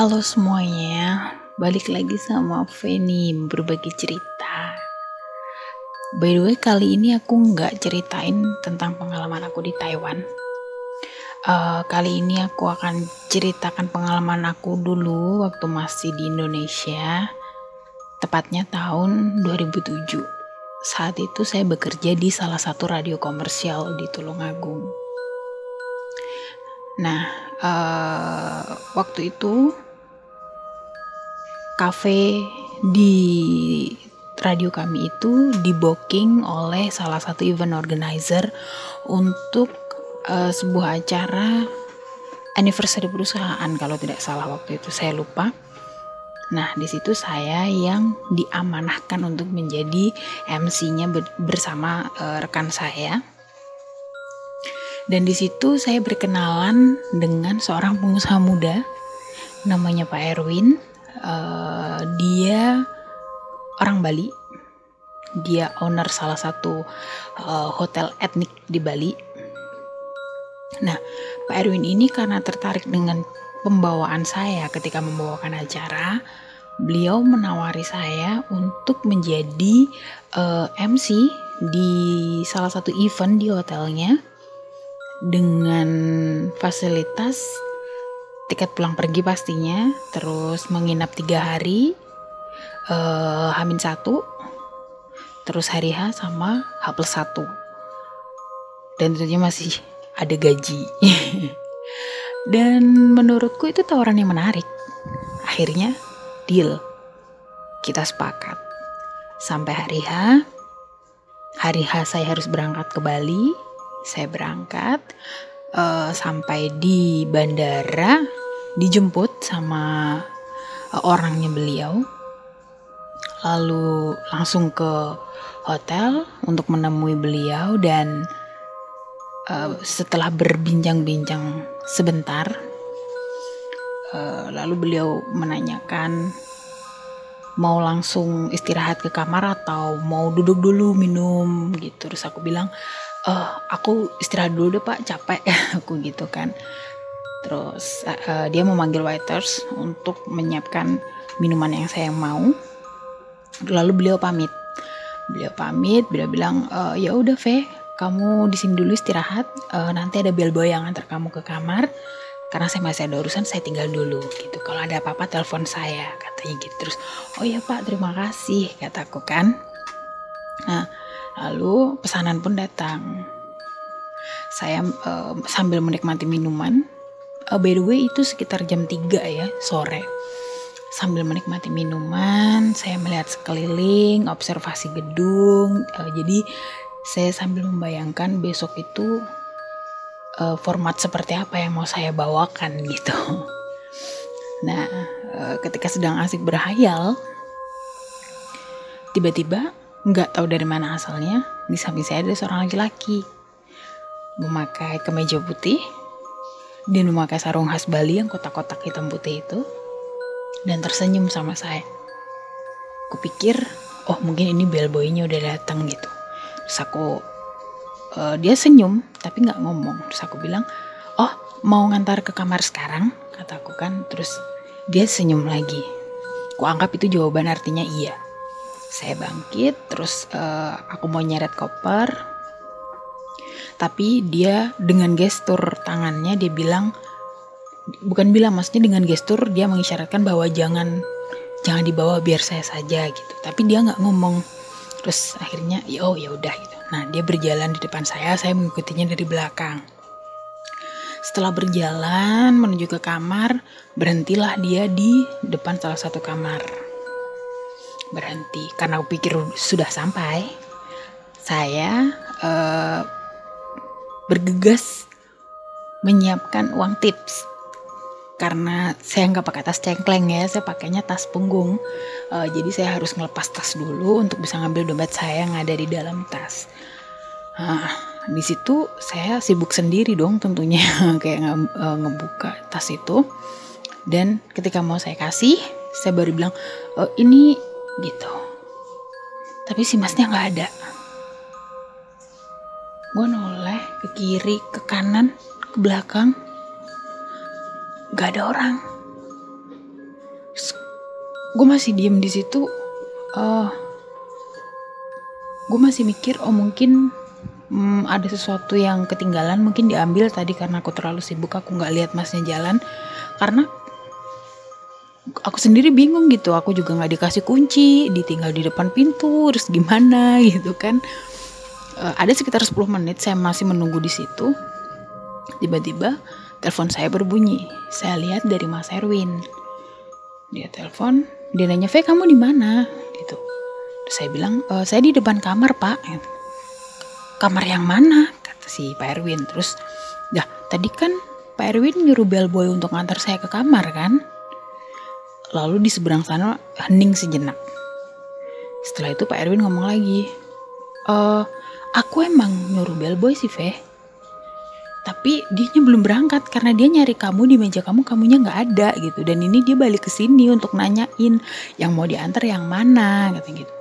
Halo semuanya, balik lagi sama Feni berbagi cerita. By the way, kali ini aku nggak ceritain tentang pengalaman aku di Taiwan. Uh, kali ini aku akan ceritakan pengalaman aku dulu waktu masih di Indonesia, tepatnya tahun 2007. Saat itu saya bekerja di salah satu radio komersial di Tulungagung. Nah, uh, waktu itu kafe di radio kami itu di booking oleh salah satu event organizer untuk uh, sebuah acara anniversary perusahaan kalau tidak salah waktu itu saya lupa. Nah, di situ saya yang diamanahkan untuk menjadi MC-nya bersama uh, rekan saya. Dan di situ saya berkenalan dengan seorang pengusaha muda namanya Pak Erwin uh, dia orang Bali dia owner salah satu uh, hotel etnik di Bali. Nah, Pak Erwin ini karena tertarik dengan pembawaan saya ketika membawakan acara, beliau menawari saya untuk menjadi uh, eh, MC di salah satu event di hotelnya dengan fasilitas tiket pulang pergi pastinya, terus menginap tiga hari, uh, Hamin satu, terus hari H sama H plus satu, dan tentunya masih ada gaji. dan menurutku itu tawaran yang menarik. Akhirnya deal, kita sepakat. Sampai hari H, hari H saya harus berangkat ke Bali, saya berangkat uh, sampai di bandara dijemput sama uh, orangnya beliau. Lalu langsung ke hotel untuk menemui beliau dan uh, setelah berbincang-bincang sebentar uh, lalu beliau menanyakan mau langsung istirahat ke kamar atau mau duduk dulu minum? Gitu. Terus aku bilang uh, aku istirahat dulu deh pak. Capek. Aku gitu kan terus uh, dia memanggil waiters untuk menyiapkan minuman yang saya mau. Lalu beliau pamit. Beliau pamit beliau bilang e, ya udah Ve kamu di sini dulu istirahat. Uh, nanti ada bellboy yang antar kamu ke kamar. Karena saya masih ada urusan saya tinggal dulu gitu. Kalau ada apa-apa telepon saya katanya gitu. Terus oh ya pak terima kasih kataku kan. Nah lalu pesanan pun datang. Saya uh, sambil menikmati minuman uh, by the way itu sekitar jam 3 ya sore. Sambil menikmati minuman saya melihat sekeliling observasi gedung. Uh, jadi saya sambil membayangkan besok itu uh, format seperti apa yang mau saya bawakan gitu. Nah uh, ketika sedang asik berhayal tiba-tiba nggak tahu dari mana asalnya di samping saya ada seorang laki-laki. Memakai kemeja putih dan memakai sarung khas Bali yang kotak-kotak hitam putih itu dan tersenyum sama saya. Kupikir, oh mungkin ini bellboynya udah datang gitu. Terus aku, uh, dia senyum tapi nggak ngomong. Terus aku bilang, oh mau ngantar ke kamar sekarang? Kataku kan. Terus dia senyum lagi. Ku anggap itu jawaban artinya iya. Saya bangkit, terus uh, aku mau nyeret koper, tapi dia dengan gestur tangannya dia bilang bukan bilang maksudnya dengan gestur dia mengisyaratkan bahwa jangan jangan dibawa biar saya saja gitu. Tapi dia nggak ngomong. Terus akhirnya ya oh ya udah gitu. Nah dia berjalan di depan saya saya mengikutinya dari belakang. Setelah berjalan menuju ke kamar berhentilah dia di depan salah satu kamar. Berhenti karena aku pikir sudah sampai. Saya uh, bergegas menyiapkan uang tips karena saya nggak pakai tas cengkleng ya, saya pakainya tas punggung. Uh, jadi saya harus ngelepas tas dulu untuk bisa ngambil dompet saya yang ada di dalam tas. Uh, di situ saya sibuk sendiri dong tentunya kayak nge, uh, ngebuka tas itu. Dan ketika mau saya kasih, saya baru bilang, e, ini gitu tapi si masnya nggak ada gue noleh ke kiri ke kanan ke belakang. Nggak ada orang. Gue masih diem di situ. Uh, gue masih mikir oh mungkin hmm, ada sesuatu yang ketinggalan mungkin diambil tadi karena aku terlalu sibuk aku nggak lihat masnya jalan. Karena aku sendiri bingung gitu aku juga nggak dikasih kunci ditinggal di depan pintu terus gimana gitu kan uh, ada sekitar 10 menit saya masih menunggu di situ. Tiba-tiba telepon saya berbunyi. Saya lihat dari Mas Erwin. Dia telepon dia nanya V kamu di mana? Gitu. Terus saya bilang e, saya di depan kamar pak. Kamar yang mana? kata si Pak Erwin. Terus dah tadi kan Pak Erwin nyuruh bellboy untuk ngantar saya ke kamar kan? Lalu di seberang sana hening sejenak. Setelah itu Pak Erwin ngomong lagi e, aku emang nyuruh bellboy sih Veh tapi dia belum berangkat karena dia nyari kamu di meja kamu kamunya nggak ada gitu. Dan ini dia balik ke sini untuk nanyain yang mau diantar yang mana kata gitu.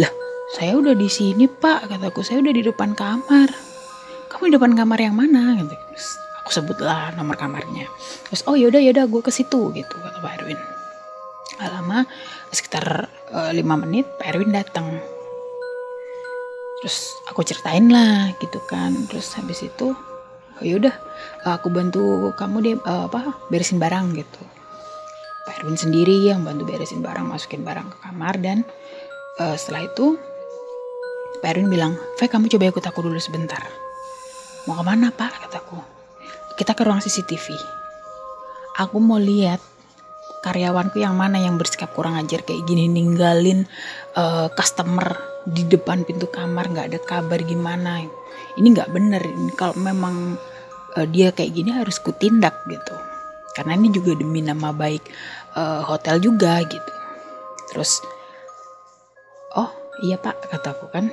Lah saya udah di sini pak kataku saya udah di depan kamar. Kamu di depan kamar yang mana gitu. Terus aku sebutlah nomor kamarnya. Terus oh yaudah yaudah gue ke situ gitu kata Pak Erwin. Gak lama sekitar uh, lima menit Pak Erwin datang terus aku ceritain lah gitu kan terus habis itu oh, yaudah aku bantu kamu deh uh, apa beresin barang gitu Pak Erwin sendiri yang bantu beresin barang masukin barang ke kamar dan uh, setelah itu Pak Erwin bilang, Ve kamu coba ikut aku dulu sebentar. Mau ke mana pak? Kataku. Kita ke ruang CCTV. Aku mau lihat karyawanku yang mana yang bersikap kurang ajar kayak gini ninggalin uh, customer di depan pintu kamar nggak ada kabar gimana ini nggak bener kalau memang uh, dia kayak gini harus kutindak gitu karena ini juga demi nama baik uh, hotel juga gitu terus oh iya pak kataku kan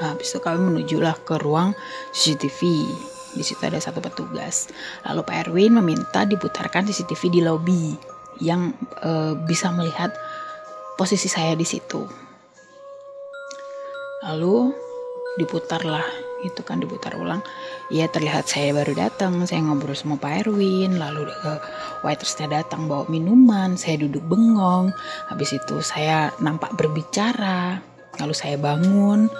Nah, habis itu kami menujulah ke ruang CCTV. Di situ ada satu petugas. Lalu Pak Erwin meminta diputarkan CCTV di lobi yang e, bisa melihat posisi saya di situ. Lalu diputarlah itu kan diputar ulang. Ya terlihat saya baru datang saya ngobrol sama Pak Erwin lalu uh, waitersnya datang bawa minuman saya duduk bengong. Habis itu saya nampak berbicara lalu saya bangun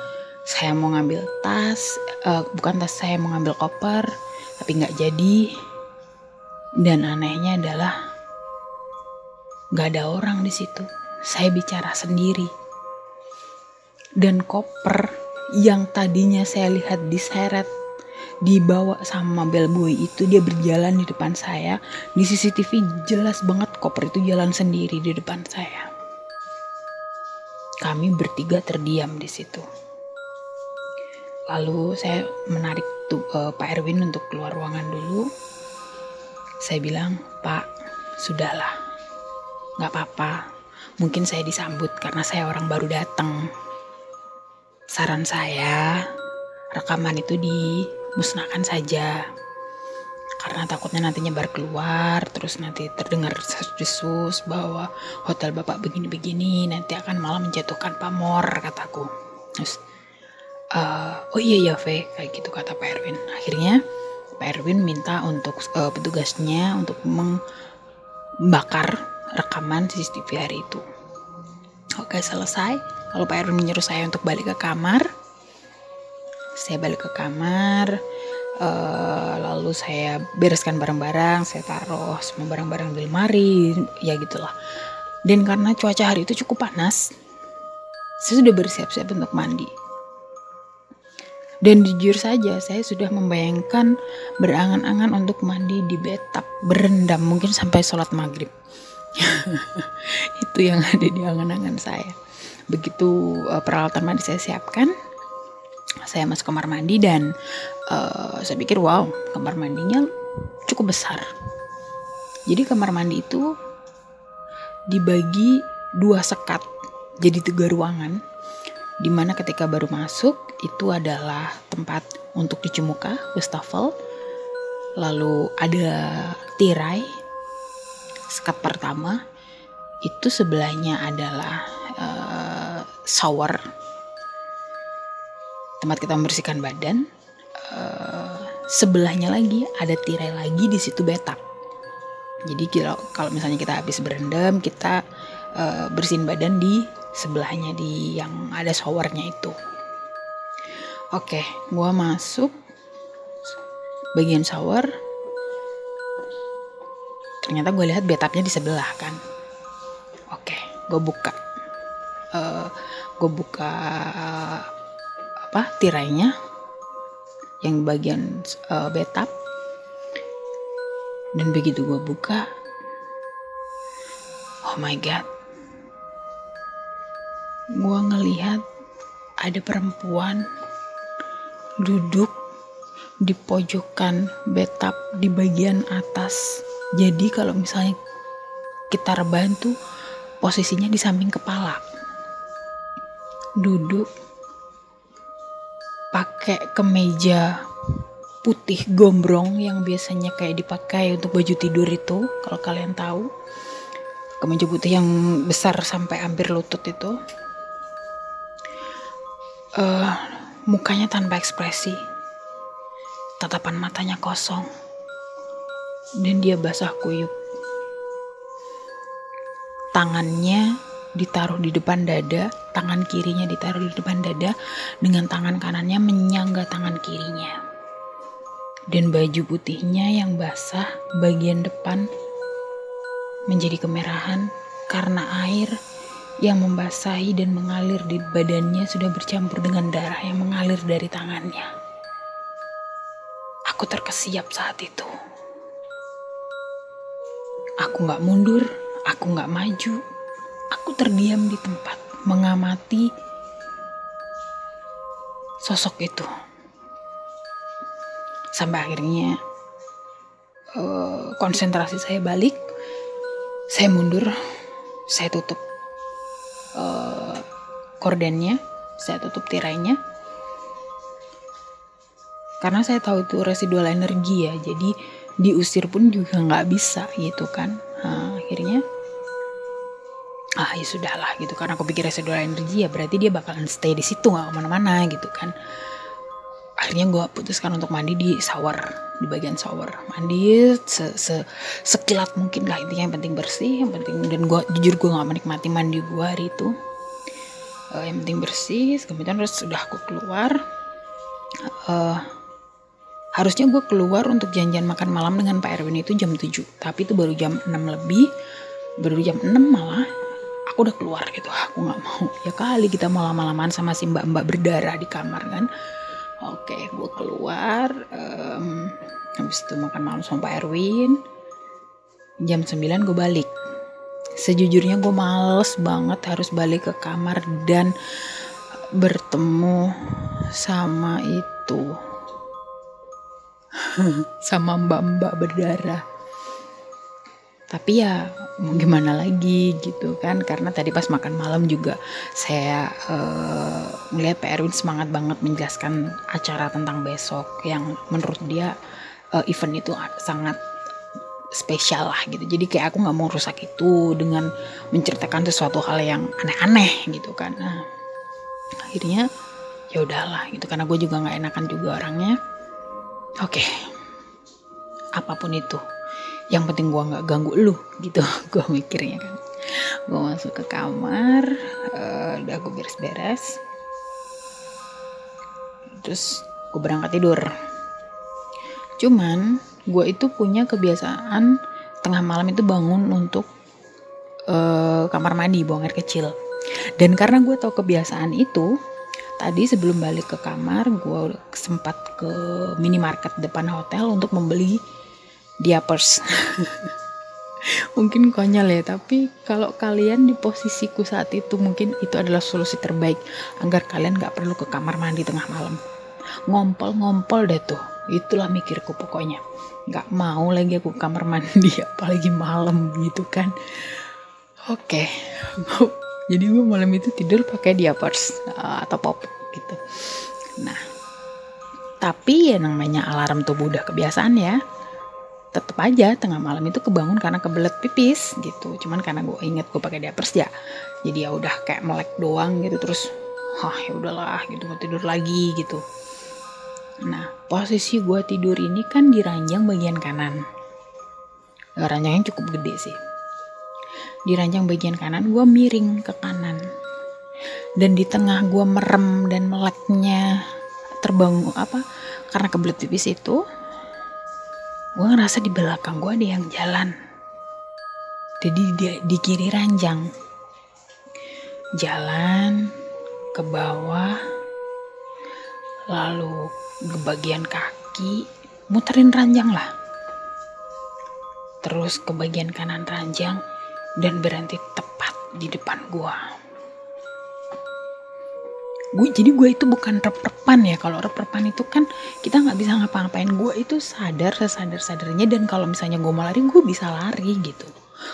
saya mau ngambil tas uh, bukan tas saya mau ngambil koper tapi nggak jadi. Dan anehnya adalah nggak ada orang di situ. Saya bicara sendiri dan koper yang tadinya saya lihat diseret dibawa sama bellboy itu dia berjalan di depan saya di CCTV jelas banget koper itu jalan sendiri di depan saya kami bertiga terdiam di situ Lalu saya menarik tuh, uh, Pak Erwin untuk keluar ruangan dulu. Saya bilang, Pak, sudahlah, nggak apa-apa. Mungkin saya disambut karena saya orang baru datang. Saran saya, rekaman itu dimusnahkan saja. Karena takutnya nanti nyebar keluar, terus nanti terdengar desus bahwa hotel bapak begini-begini, nanti akan malah menjatuhkan pamor, kataku. Terus uh, oh iya ya V kayak gitu kata Pak Erwin akhirnya Pak Erwin minta untuk uh, petugasnya untuk membakar rekaman CCTV hari itu oke selesai. Lalu Pak Erwin menyuruh saya untuk balik ke kamar saya balik ke kamar uh, lalu saya bereskan barang-barang saya taruh semua barang-barang di lemari ya gitulah. Dan karena cuaca hari itu cukup panas saya sudah bersiap-siap untuk mandi. Dan jujur saja, saya sudah membayangkan berangan-angan untuk mandi di bathtub, berendam mungkin sampai sholat maghrib. itu yang ada di angan-angan saya. Begitu uh, peralatan mandi saya siapkan, saya masuk kamar mandi dan uh, saya pikir wow, kamar mandinya cukup besar. Jadi kamar mandi itu dibagi dua sekat, jadi tiga ruangan di mana ketika baru masuk itu adalah tempat untuk cuci wastafel, lalu ada tirai, sekat pertama, itu sebelahnya adalah uh, shower, tempat kita membersihkan badan, uh, sebelahnya lagi ada tirai lagi di situ betak. Jadi kalau, kalau misalnya kita habis berendam, kita uh, bersihin badan di sebelahnya di yang ada showernya itu. Oke okay, gue masuk bagian shower ternyata gue lihat bathtubnya di sebelah kan. Oke gue buka. Uh, gue buka uh, apa tirainya yang bagian uh, bathtub dan begitu gue buka oh my god. Gue ngelihat ada perempuan duduk di pojokan bathtub di bagian atas jadi kalau misalnya kita rebahan tuh posisinya di samping kepala. Duduk pakai kemeja putih gombrong yang biasanya kayak dipakai untuk baju tidur itu kalau kalian tahu. Kemeja putih yang besar sampai hampir lutut itu. Uh, mukanya tanpa ekspresi. Tatapan matanya kosong dan dia basah kuyup tangannya ditaruh di depan dada, tangan kirinya ditaruh di depan dada, dengan tangan kanannya menyangga tangan kirinya. Dan baju putihnya yang basah bagian depan menjadi kemerahan karena air yang membasahi dan mengalir di badannya sudah bercampur dengan darah yang mengalir dari tangannya. Aku terkesiap saat itu. Aku gak mundur, aku gak maju, Aku terdiam di tempat mengamati sosok itu. Sampai akhirnya uh, konsentrasi saya balik, saya mundur, saya tutup uh, kordennya, saya tutup tirainya. Karena saya tahu itu residual energi ya, jadi diusir pun juga nggak bisa gitu kan. Nah, akhirnya ah ya sudahlah gitu. Karena aku pikir residual energi ya berarti dia bakalan stay di situ nggak ke mana-mana gitu kan. Akhirnya gue putuskan untuk mandi di shower di bagian shower. Mandi se, se sekilat mungkin lah intinya. Yang penting bersih yang penting dan gue jujur gue nggak menikmati mandi gue hari itu. Uh, yang penting bersih kemudian terus sudah aku keluar. Uh, harusnya gue keluar untuk janjian makan malam dengan Pak Erwin itu jam 7 tapi itu baru jam 6 lebih. Baru jam 6 malah aku udah keluar gitu. Aku nggak mau. Ya kali kita mau lama-lamaan sama si mbak-mbak berdarah di kamar kan. Oke gue keluar um, habis itu makan malam sama Pak Erwin. Jam 9 gue balik. Sejujurnya gue males banget harus balik ke kamar dan bertemu sama itu sama mbak-mbak berdarah. Tapi ya mau gimana lagi gitu kan? Karena tadi pas makan malam juga saya uh, Pak Erwin semangat banget menjelaskan acara tentang besok yang menurut dia uh, event itu sangat spesial lah gitu. Jadi kayak aku nggak mau rusak itu dengan menceritakan sesuatu hal yang aneh-aneh gitu kan. Nah, akhirnya ya udahlah gitu. Karena gue juga nggak enakan juga orangnya oke. Okay. apa pun itu yang penting gue nggak ganggu lu gitu. Gue mikirnya kan. Gue masuk ke kamar uh, udah gue beres-beres. Terus gue berangkat tidur. Cuman gue itu punya kebiasaan tengah malam itu bangun untuk uh, kamar mandi buang air kecil. Dan karena gue tau kebiasaan itu tadi sebelum balik ke kamar gue sempat ke minimarket depan hotel untuk membeli diapers. Mungkin konyol ya tapi kalau kalian di posisiku saat itu mungkin itu adalah solusi terbaik agar kalian gak perlu ke kamar mandi tengah malam. Ngompol-ngompol deh tuh itulah mikirku pokoknya. Gak mau lagi aku kamar mandi apalagi malam gitu kan. Oke okay. Jadi gue malam itu tidur pakai diapers uh, atau pop gitu. Nah tapi ya namanya alarm tubuh udah kebiasaan ya. Tetap aja tengah malam itu kebangun karena kebelet pipis gitu. Cuman karena gue inget gue pakai diapers ya. Jadi ya udah kayak melek doang gitu terus hah ya udahlah gitu mau tidur lagi gitu. Nah posisi gue tidur ini kan di ranjang bagian kanan. Ranjangnya cukup gede sih di ranjang bagian kanan gue miring ke kanan. Dan di tengah gue merem dan meleknya terbangun apa karena kebelet pipis itu gue ngerasa di belakang gue ada yang jalan. Jadi di, di kiri ranjang. Jalan ke bawah lalu ke bagian kaki muterin ranjang lah. Terus ke bagian kanan ranjang dan berhenti tepat di depan gua. Gue jadi gue itu bukan rep-repan ya. Kalau rep-repan itu kan kita nggak bisa ngapa-ngapain. Gue itu sadar sesadar sadarnya dan kalau misalnya gue mau lari gue bisa lari gitu.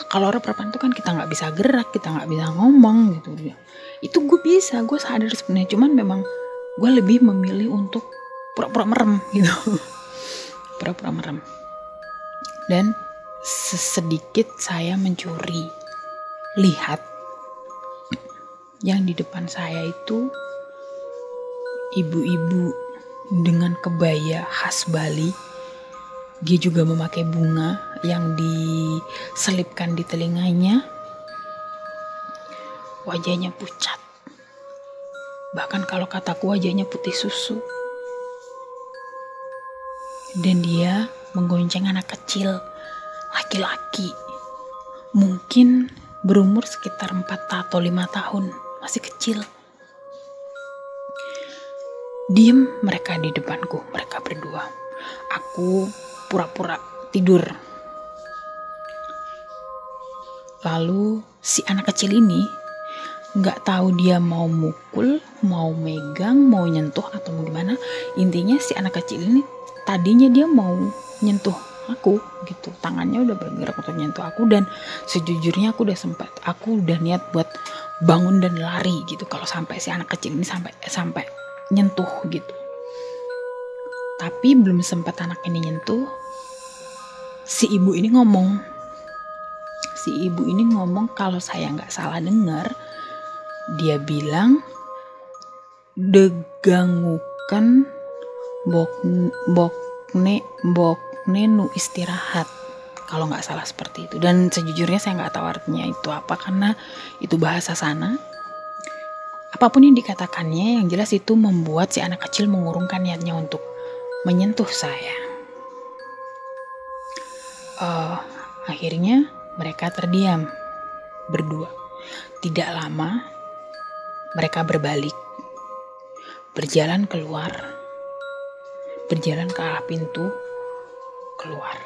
Kalau rep-repan itu kan kita nggak bisa gerak, kita nggak bisa ngomong gitu. Itu gue bisa, gue sadar sebenarnya. Cuman memang gue lebih memilih untuk pura-pura merem gitu. Pura-pura merem. Dan sesedikit saya mencuri lihat yang di depan saya itu ibu-ibu dengan kebaya khas Bali. Dia juga memakai bunga yang diselipkan di telinganya. Wajahnya pucat. Bahkan kalau kataku wajahnya putih susu. Dan dia menggonceng anak kecil laki-laki. Mungkin berumur sekitar 4 atau 5 tahun masih kecil. Diem mereka di depanku mereka berdua. Aku pura-pura tidur. Lalu si anak kecil ini nggak tahu dia mau mukul, mau megang, mau nyentuh atau mau gimana. Intinya si anak kecil ini tadinya dia mau nyentuh aku gitu. Tangannya udah bergerak untuk nyentuh aku dan sejujurnya aku udah sempat aku udah niat buat bangun dan lari gitu. Kalau sampai si anak kecil ini sampai sampai nyentuh gitu. Tapi belum sempat anak ini nyentuh si ibu ini ngomong si ibu ini ngomong kalau saya nggak salah dengar dia bilang degangukan bok bok ne bok Nenu istirahat kalau nggak salah seperti itu. Dan sejujurnya saya nggak tahu artinya itu apa karena itu bahasa sana. Apa pun yang dikatakannya yang jelas itu membuat si anak kecil mengurungkan niatnya untuk menyentuh saya. Uh, akhirnya mereka terdiam berdua. Tidak lama mereka berbalik berjalan keluar berjalan ke arah pintu keluar.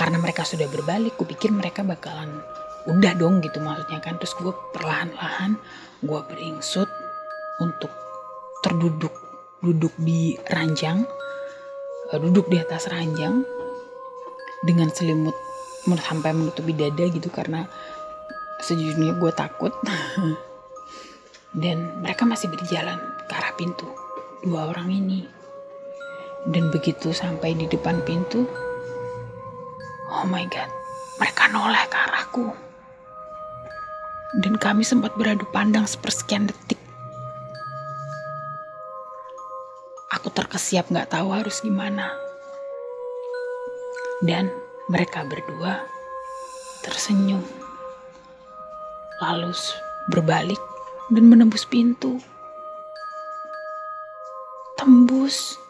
Karena mereka sudah berbalik gue pikir mereka bakalan udah dong gitu maksudnya kan. Terus gue perlahan-lahan gue beringsut untuk terduduk duduk di ranjang uh, duduk di atas ranjang dengan selimut sampai menutupi dada gitu karena sejujurnya gue takut. Dan mereka masih berjalan ke arah pintu dua orang ini. Dan begitu sampai di depan pintu Oh my god, mereka noleh ke arahku. Dan kami sempat beradu pandang sepersekian detik. Aku terkesiap gak tahu harus gimana. Dan mereka berdua tersenyum. Lalu berbalik dan menembus pintu. Tembus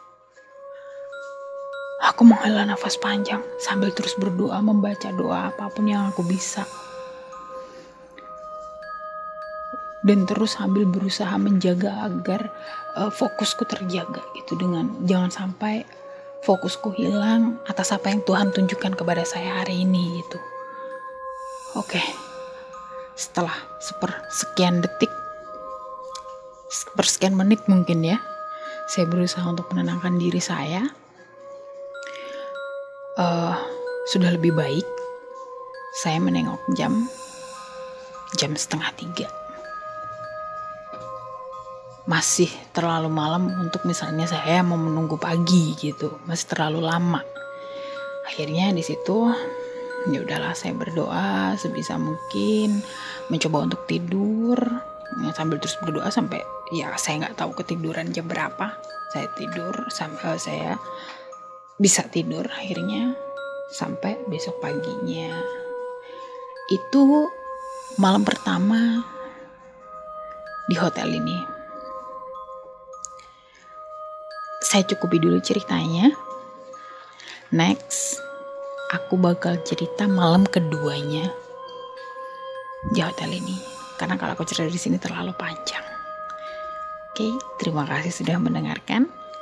Aku menghela nafas panjang sambil terus berdoa membaca doa apa pun yang aku bisa. Dan terus sambil berusaha menjaga agar uh, fokusku terjaga gitu dengan jangan sampai fokusku hilang atas apa yang Tuhan tunjukkan kepada saya hari ini gitu. Oke. Setelah seper sekian detik sepersekian menit mungkin ya. Saya berusaha untuk menenangkan diri saya uh, sudah lebih baik. Saya menengok jam jam setengah tiga. Masih terlalu malam untuk misalnya saya mau menunggu pagi gitu, masih terlalu lama. Akhirnya di situ ya udahlah saya berdoa sebisa mungkin mencoba untuk tidur ya, sambil terus berdoa sampai ya saya nggak tahu ketiduran jam berapa saya tidur sampai saya bisa tidur akhirnya sampai besok paginya itu malam pertama di hotel ini. Saya cukupi dulu ceritanya. Next, aku bakal cerita malam keduanya di hotel ini. Karena kalau aku cerita di sini terlalu panjang. Oke, terima kasih sudah mendengarkan.